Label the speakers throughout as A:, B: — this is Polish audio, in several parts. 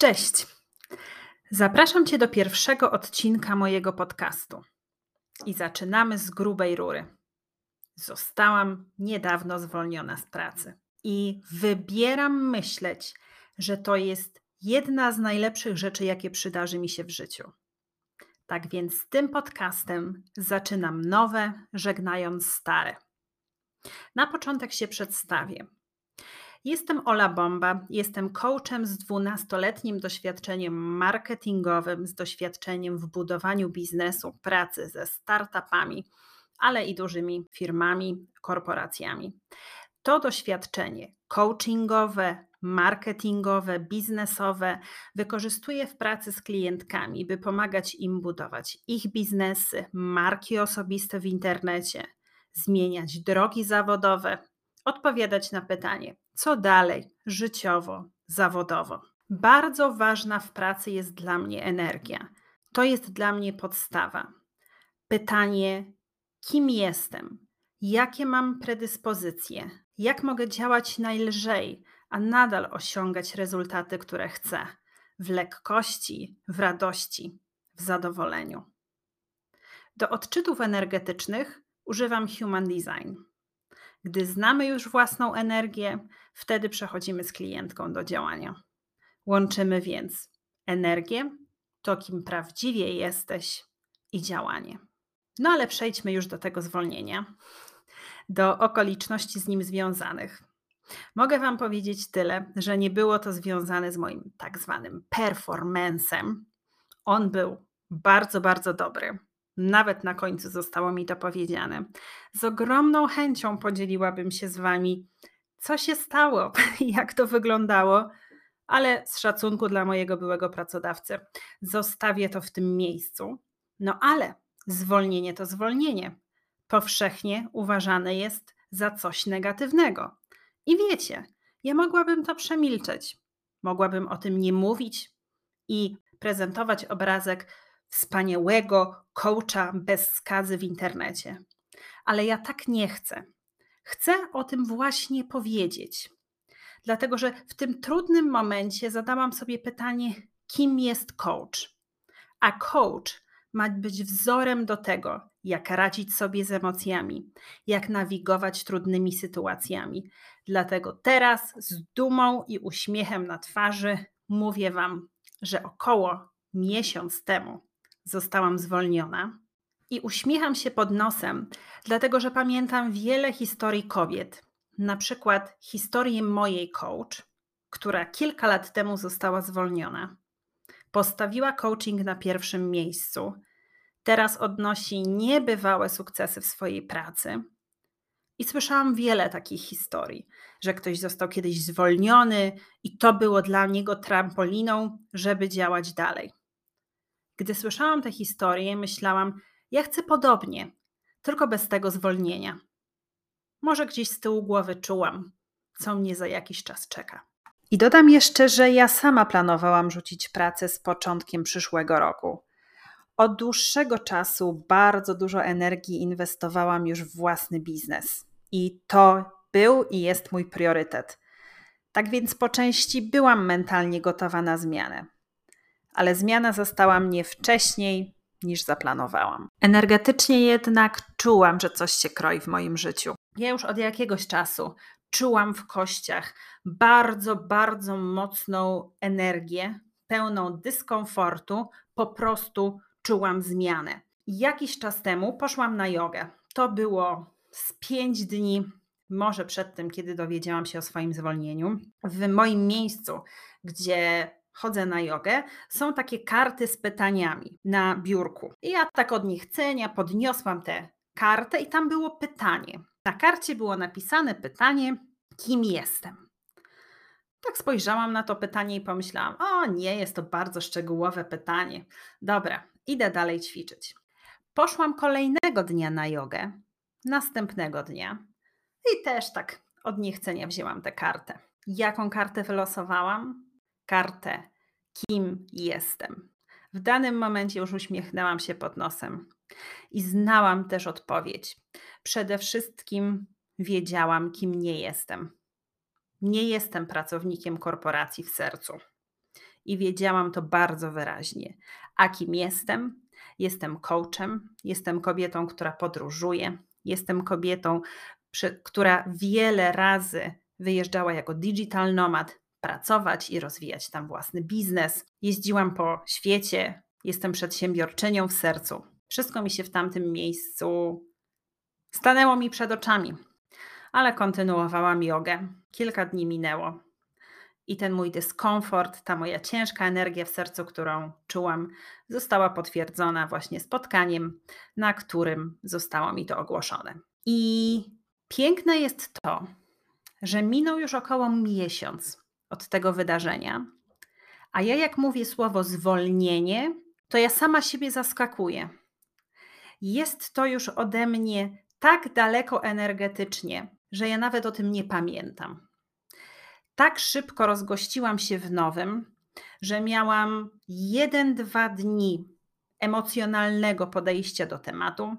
A: Cześć. Zapraszam Cię do pierwszego odcinka mojego podcastu. I zaczynamy z grubej rury. Zostałam niedawno zwolniona z pracy i wybieram myśleć, że to jest jedna z najlepszych rzeczy, jakie przydarzy mi się w życiu. Tak więc z tym podcastem zaczynam nowe, żegnając stare. Na początek się przedstawię. Jestem Ola Bomba, jestem coachem z 12-letnim doświadczeniem marketingowym, z doświadczeniem w budowaniu biznesu, pracy ze startupami, ale i dużymi firmami, korporacjami. To doświadczenie coachingowe, marketingowe, biznesowe wykorzystuję w pracy z klientkami, by pomagać im budować ich biznesy, marki osobiste w internecie, zmieniać drogi zawodowe, odpowiadać na pytanie, co dalej, życiowo, zawodowo. Bardzo ważna w pracy jest dla mnie energia. To jest dla mnie podstawa. Pytanie, kim jestem? Jakie mam predyspozycje? Jak mogę działać najlżej, a nadal osiągać rezultaty, które chcę? W lekkości, w radości, w zadowoleniu. Do odczytów energetycznych używam Human Design. Gdy znamy już własną energię, wtedy przechodzimy z klientką do działania. Łączymy więc energię, to kim prawdziwie jesteś i działanie. No ale przejdźmy już do tego zwolnienia, do okoliczności z nim związanych. Mogę Wam powiedzieć tyle, że nie było to związane z moim tak zwanym performancem. On był bardzo, bardzo dobry. Nawet na końcu zostało mi to powiedziane. Z ogromną chęcią podzieliłabym się z Wami, co się stało, jak to wyglądało, ale z szacunku dla mojego byłego pracodawcy zostawię to w tym miejscu. No ale zwolnienie to zwolnienie. Powszechnie uważane jest za coś negatywnego. I wiecie, ja mogłabym to przemilczeć. Mogłabym o tym nie mówić i prezentować obrazek wspaniałego coacha bez skazy w internecie. Ale ja tak nie chcę. Chcę o tym właśnie powiedzieć. Dlatego, że w tym trudnym momencie zadałam sobie pytanie, kim jest coach? A coach ma być wzorem do tego, jak radzić sobie z emocjami, jak nawigować trudnymi sytuacjami. Dlatego teraz z dumą i uśmiechem na twarzy mówię Wam, że około miesiąc temu zostałam zwolniona. I uśmiecham się pod nosem, dlatego że pamiętam wiele historii kobiet, na przykład historię mojej coach, która kilka lat temu została zwolniona. Postawiła coaching na pierwszym miejscu. Teraz odnosi niebywałe sukcesy w swojej pracy. I słyszałam wiele takich historii, że ktoś został kiedyś zwolniony i to było dla niego trampoliną, żeby działać dalej. Gdy słyszałam tę historię, myślałam, ja chcę podobnie, tylko bez tego zwolnienia. Może gdzieś z tyłu głowy czułam, co mnie za jakiś czas czeka. I dodam jeszcze, że ja sama planowałam rzucić pracę z początkiem przyszłego roku. Od dłuższego czasu bardzo dużo energii inwestowałam już w własny biznes. I to był i jest mój priorytet. Tak więc po części byłam mentalnie gotowa na zmianę ale zmiana zastała mnie wcześniej niż zaplanowałam. Energetycznie jednak czułam, że coś się kroi w moim życiu. Ja już od jakiegoś czasu czułam w kościach bardzo, bardzo mocną energię, pełną dyskomfortu, po prostu czułam zmianę. Jakiś czas temu poszłam na jogę. To było z pięć dni, może przed tym, kiedy dowiedziałam się o swoim zwolnieniu. W moim miejscu, gdzie chodzę na jogę, są takie karty z pytaniami na biurku. I ja tak od niechcenia podniosłam tę kartę i tam było pytanie. Na karcie było napisane pytanie, kim jestem. Tak spojrzałam na to pytanie i pomyślałam: O, nie, jest to bardzo szczegółowe pytanie. Dobra, idę dalej ćwiczyć. Poszłam kolejnego dnia na jogę, następnego dnia i też tak od niechcenia wzięłam tę kartę. Jaką kartę wylosowałam? Kartę, kim jestem. W danym momencie już uśmiechnęłam się pod nosem i znałam też odpowiedź. Przede wszystkim wiedziałam, kim nie jestem. Nie jestem pracownikiem korporacji w sercu. i wiedziałam to bardzo wyraźnie. A kim jestem? Jestem coachem, jestem kobietą, która podróżuje, jestem kobietą, która wiele razy wyjeżdżała jako digital nomad pracować i rozwijać tam własny biznes. Jeździłam po świecie, jestem przedsiębiorczynią w sercu. Wszystko mi się w tamtym miejscu stanęło mi przed oczami, ale kontynuowałam jogę. Kilka dni minęło i ten mój dyskomfort, ta moja ciężka energia w sercu, którą czułam, została potwierdzona właśnie spotkaniem, na którym zostało mi to ogłoszone. I piękne jest to, że minął już około miesiąc od tego wydarzenia, a ja, jak mówię słowo zwolnienie, to ja sama siebie zaskakuję. Jest to już ode mnie tak daleko energetycznie, że ja nawet o tym nie pamiętam tak szybko rozgościłam się w nowym, że miałam jeden, dwa dni emocjonalnego podejścia do tematu.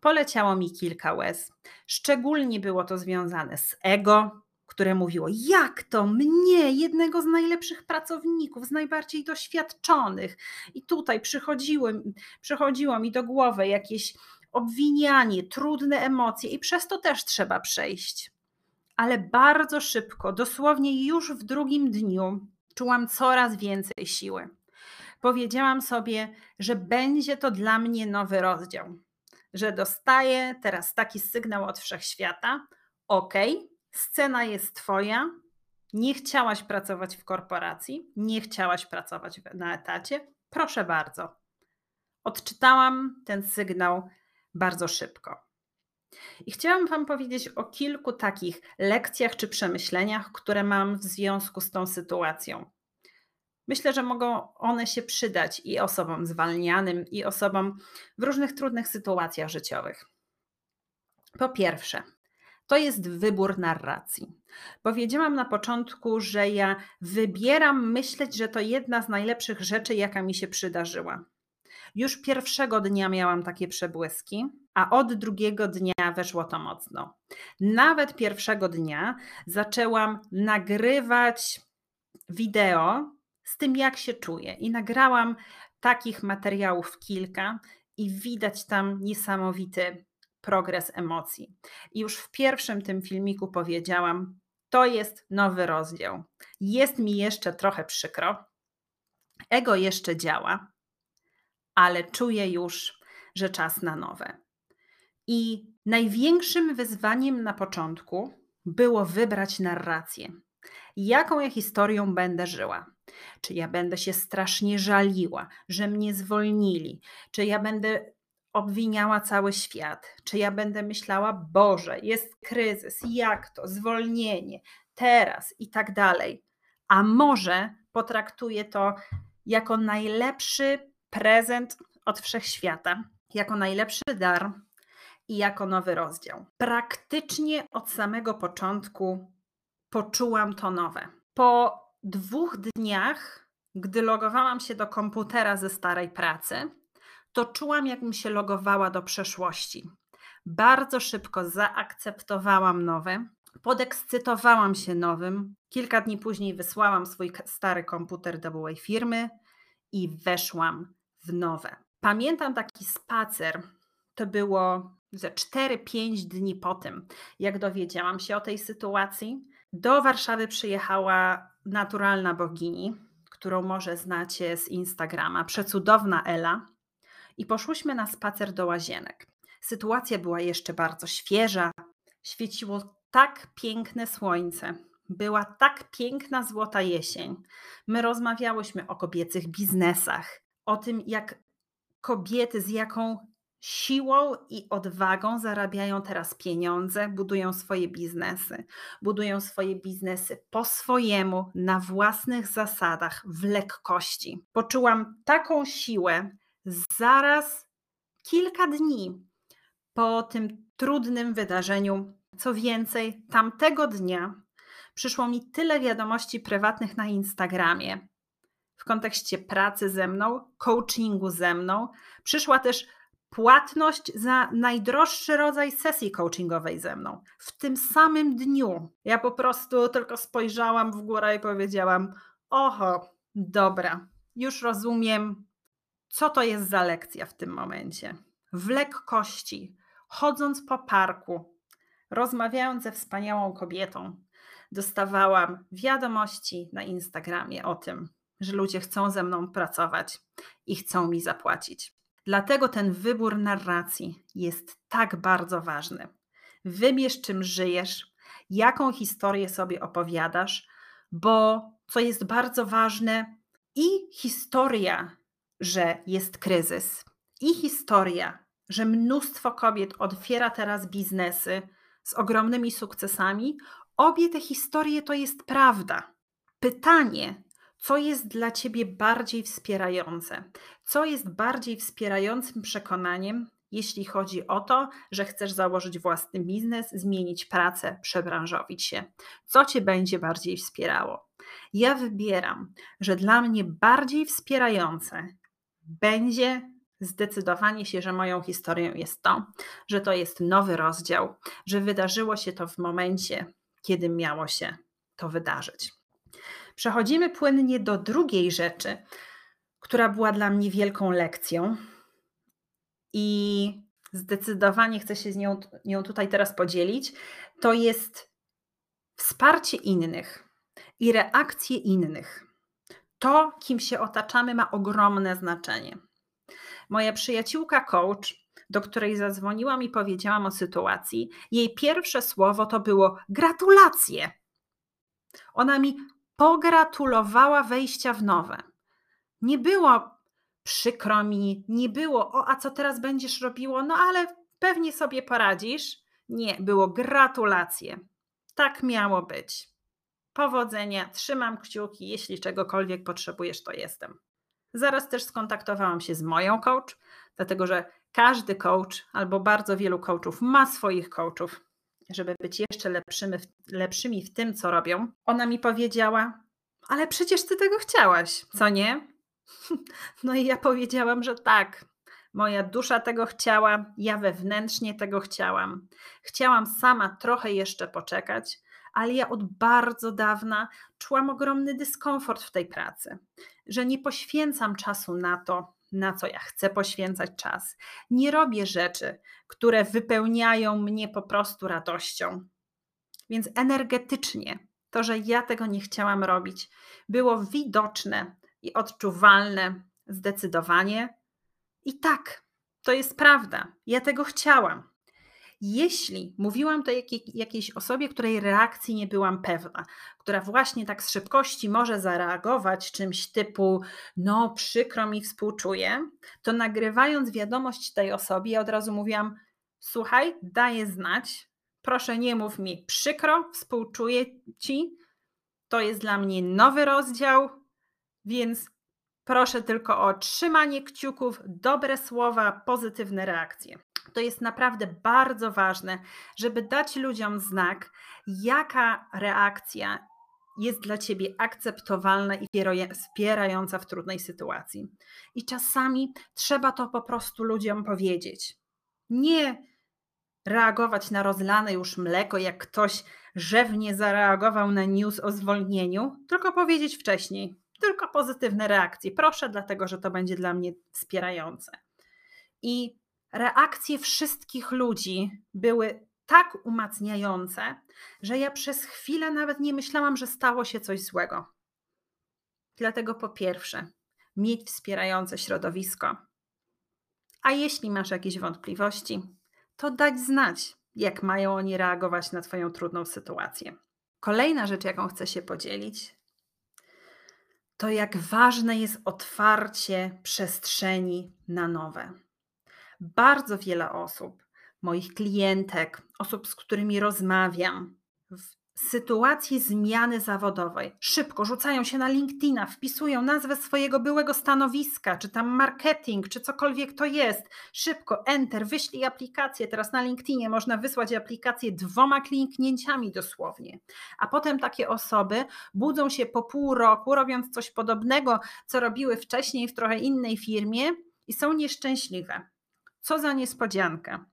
A: Poleciało mi kilka łez. Szczególnie było to związane z ego, które mówiło: Jak to mnie, jednego z najlepszych pracowników, z najbardziej doświadczonych. I tutaj przychodziło, przychodziło mi do głowy jakieś obwinianie, trudne emocje, i przez to też trzeba przejść ale bardzo szybko, dosłownie już w drugim dniu, czułam coraz więcej siły. Powiedziałam sobie, że będzie to dla mnie nowy rozdział, że dostaję teraz taki sygnał od wszechświata: OK, scena jest Twoja, nie chciałaś pracować w korporacji, nie chciałaś pracować na etacie, proszę bardzo. Odczytałam ten sygnał bardzo szybko. I chciałam Wam powiedzieć o kilku takich lekcjach czy przemyśleniach, które mam w związku z tą sytuacją. Myślę, że mogą one się przydać i osobom zwalnianym, i osobom w różnych trudnych sytuacjach życiowych. Po pierwsze, to jest wybór narracji. Powiedziałam na początku, że ja wybieram myśleć, że to jedna z najlepszych rzeczy, jaka mi się przydarzyła. Już pierwszego dnia miałam takie przebłyski, a od drugiego dnia weszło to mocno. Nawet pierwszego dnia zaczęłam nagrywać wideo z tym, jak się czuję, i nagrałam takich materiałów kilka, i widać tam niesamowity progres emocji. I już w pierwszym tym filmiku powiedziałam: To jest nowy rozdział. Jest mi jeszcze trochę przykro. Ego jeszcze działa, ale czuję już, że czas na nowe. I największym wyzwaniem na początku było wybrać narrację. Jaką ja historią będę żyła? Czy ja będę się strasznie żaliła, że mnie zwolnili? Czy ja będę obwiniała cały świat? Czy ja będę myślała, Boże, jest kryzys, jak to, zwolnienie, teraz i tak dalej? A może potraktuję to jako najlepszy prezent od wszechświata, jako najlepszy dar i jako nowy rozdział. Praktycznie od samego początku poczułam to nowe. Po dwóch dniach, gdy logowałam się do komputera ze starej pracy, to czułam, jakbym się logowała do przeszłości. Bardzo szybko zaakceptowałam nowe, podekscytowałam się nowym. Kilka dni później wysłałam swój stary komputer do byłej firmy i weszłam w nowe. Pamiętam taki spacer, to było ze 4-5 dni po tym, jak dowiedziałam się o tej sytuacji. Do Warszawy przyjechała naturalna bogini, którą może znacie z Instagrama, przecudowna Ela, i poszłyśmy na spacer do łazienek. Sytuacja była jeszcze bardzo świeża, świeciło tak piękne słońce, była tak piękna złota jesień. My rozmawiałyśmy o kobiecych biznesach, o tym, jak kobiety z jaką siłą i odwagą zarabiają teraz pieniądze, budują swoje biznesy. Budują swoje biznesy po swojemu, na własnych zasadach, w lekkości. Poczułam taką siłę zaraz kilka dni po tym trudnym wydarzeniu. Co więcej, tamtego dnia przyszło mi tyle wiadomości prywatnych na Instagramie w kontekście pracy ze mną, coachingu ze mną. Przyszła też płatność za najdroższy rodzaj sesji coachingowej ze mną. W tym samym dniu ja po prostu tylko spojrzałam w górę i powiedziałam: Oho, Dobra, już rozumiem, co to jest za lekcja w tym momencie. W lekkości, chodząc po parku, rozmawiając ze wspaniałą kobietą, dostawałam wiadomości na Instagramie o tym, że ludzie chcą ze mną pracować i chcą mi zapłacić. Dlatego ten wybór narracji jest tak bardzo ważny. Wybierz, czym żyjesz, jaką historię sobie opowiadasz, bo co jest bardzo ważne, i historia, że jest kryzys, i historia, że mnóstwo kobiet otwiera teraz biznesy z ogromnymi sukcesami, obie te historie to jest prawda. Pytanie, co jest dla ciebie bardziej wspierające? Co jest bardziej wspierającym przekonaniem, jeśli chodzi o to, że chcesz założyć własny biznes, zmienić pracę, przebranżowić się? Co cię będzie bardziej wspierało? Ja wybieram, że dla mnie bardziej wspierające będzie zdecydowanie się, że moją historią jest to, że to jest nowy rozdział, że wydarzyło się to w momencie, kiedy miało się to wydarzyć. Przechodzimy płynnie do drugiej rzeczy, która była dla mnie wielką lekcją i zdecydowanie chcę się z nią, nią tutaj teraz podzielić. To jest wsparcie innych i reakcje innych. To, kim się otaczamy, ma ogromne znaczenie. Moja przyjaciółka coach, do której zadzwoniłam i powiedziałam o sytuacji, jej pierwsze słowo to było gratulacje. Ona mi pogratulowała wejścia w nowe. Nie było przykro mi, nie było, o a co teraz będziesz robiło, no ale pewnie sobie poradzisz. Nie, było gratulacje. Tak miało być. Powodzenia, trzymam kciuki, jeśli czegokolwiek potrzebujesz, to jestem. Zaraz też skontaktowałam się z moją coach, dlatego że każdy coach albo bardzo wielu coachów ma swoich coachów, żeby być jeszcze lepszymi, lepszymi w tym, co robią. Ona mi powiedziała, ale przecież ty tego chciałaś, co nie? No i ja powiedziałam, że tak. Moja dusza tego chciała, ja wewnętrznie tego chciałam. Chciałam sama trochę jeszcze poczekać, ale ja od bardzo dawna czułam ogromny dyskomfort w tej pracy, że nie poświęcam czasu na to, na co ja chcę poświęcać czas. Nie robię rzeczy, które wypełniają mnie po prostu radością. Więc energetycznie to, że ja tego nie chciałam robić, było widoczne i odczuwalne zdecydowanie. I tak, to jest prawda. Ja tego chciałam. Jeśli mówiłam to jakiej, jakiejś osobie, której reakcji nie byłam pewna, która właśnie tak z szybkości może zareagować czymś typu, no przykro mi, współczuję, to nagrywając wiadomość tej osobie, ja od razu mówiłam, słuchaj, daję znać, proszę nie mów mi przykro, współczuję ci, to jest dla mnie nowy rozdział, więc proszę tylko o trzymanie kciuków, dobre słowa, pozytywne reakcje. To jest naprawdę bardzo ważne, żeby dać ludziom znak, jaka reakcja jest dla ciebie akceptowalna i wspierająca w trudnej sytuacji. I czasami trzeba to po prostu ludziom powiedzieć. Nie reagować na rozlane już mleko, jak ktoś rzewnie zareagował na news o zwolnieniu, tylko powiedzieć wcześniej, tylko pozytywne reakcje. Proszę, dlatego że to będzie dla mnie wspierające. I reakcje wszystkich ludzi były tak umacniające, że ja przez chwilę nawet nie myślałam, że stało się coś złego. Dlatego po pierwsze, mieć wspierające środowisko. A jeśli masz jakieś wątpliwości, to dać znać, jak mają oni reagować na Twoją trudną sytuację. Kolejna rzecz, jaką chcę się podzielić, to jak ważne jest otwarcie przestrzeni na nowe. Bardzo wiele osób, moich klientek, osób, z którymi rozmawiam, sytuacji zmiany zawodowej szybko rzucają się na LinkedIna, wpisują nazwę swojego byłego stanowiska, czy tam marketing, czy cokolwiek to jest. Szybko, enter, wyślij aplikację. Teraz na LinkedInie można wysłać aplikację dwoma kliknięciami dosłownie. A potem takie osoby budzą się po pół roku, robiąc coś podobnego, co robiły wcześniej w trochę innej firmie i są nieszczęśliwe. Co za niespodzianka.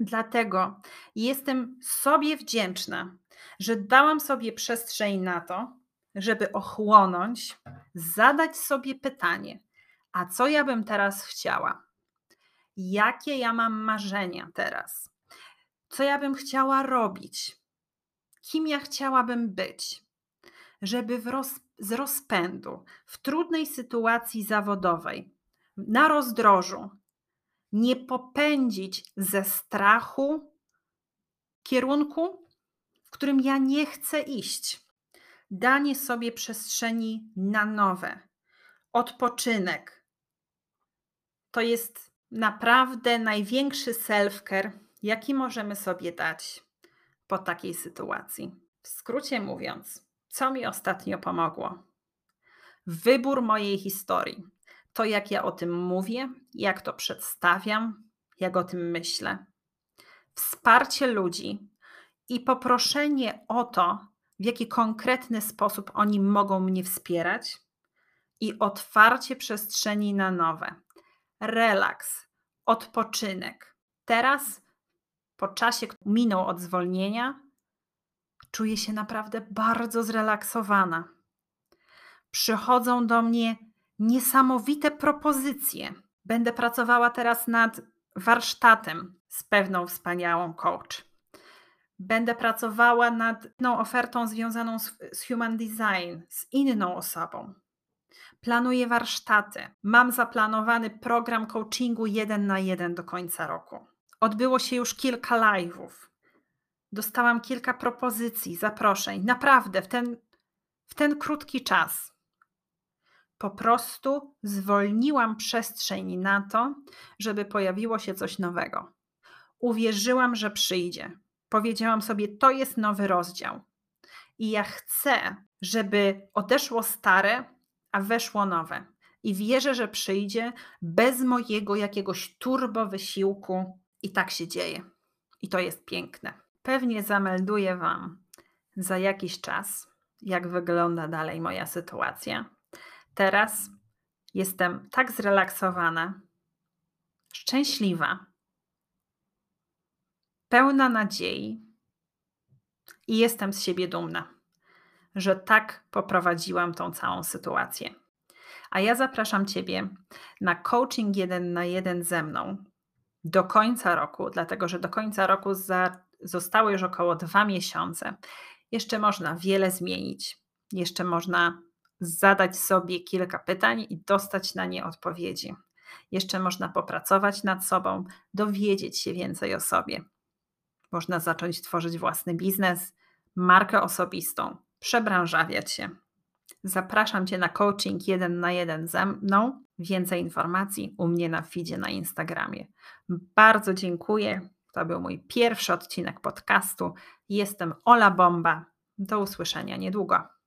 A: Dlatego jestem sobie wdzięczna, że dałam sobie przestrzeń na to, żeby ochłonąć, zadać sobie pytanie: a co ja bym teraz chciała? Jakie ja mam marzenia teraz? Co ja bym chciała robić? Kim ja chciałabym być? Żeby roz, z rozpędu, w trudnej sytuacji zawodowej, na rozdrożu, nie popędzić ze strachu kierunku, którym ja nie chcę iść. Danie sobie przestrzeni na nowe, odpoczynek. To jest naprawdę największy self-care, jaki możemy sobie dać po takiej sytuacji. W skrócie mówiąc, co mi ostatnio pomogło? Wybór mojej historii. To, jak ja o tym mówię, jak to przedstawiam, jak o tym myślę. Wsparcie ludzi i poproszenie o to, w jaki konkretny sposób oni mogą mnie wspierać, i otwarcie przestrzeni na nowe. Relaks, odpoczynek. Teraz, po czasie, który minął od zwolnienia, czuję się naprawdę bardzo zrelaksowana. Przychodzą do mnie niesamowite propozycje. Będę pracowała teraz nad warsztatem z pewną wspaniałą coach. Będę pracowała nad inną ofertą związaną z, z human design, z inną osobą. Planuję warsztaty. Mam zaplanowany program coachingu jeden na jeden do końca roku. Odbyło się już kilka live'ów. Dostałam kilka propozycji, zaproszeń. Naprawdę w ten, w ten krótki czas. Po prostu zwolniłam przestrzeń na to, żeby pojawiło się coś nowego. Uwierzyłam, że przyjdzie. Powiedziałam sobie, to jest nowy rozdział. I ja chcę, żeby odeszło stare, a weszło nowe. I wierzę, że przyjdzie bez mojego jakiegoś turbo wysiłku. I tak się dzieje. I to jest piękne. Pewnie zamelduję Wam za jakiś czas, jak wygląda dalej moja sytuacja. Teraz jestem tak zrelaksowana, szczęśliwa, pełna nadziei i jestem z siebie dumna że tak poprowadziłam tą całą sytuację. A ja zapraszam Ciebie na coaching jeden na jeden ze mną do końca roku, dlatego że do końca roku za, zostały już około dwa miesiące. Jeszcze można wiele zmienić, jeszcze można zadać sobie kilka pytań i dostać na nie odpowiedzi. Jeszcze można popracować nad sobą, dowiedzieć się więcej o sobie. Można zacząć tworzyć własny biznes, markę osobistą, przebranżawiać się. Zapraszam Cię na coaching jeden na jeden ze mną. Więcej informacji u mnie na feedzie na Instagramie. Bardzo dziękuję. To był mój pierwszy odcinek podcastu. Jestem Ola Bomba. Do usłyszenia niedługo.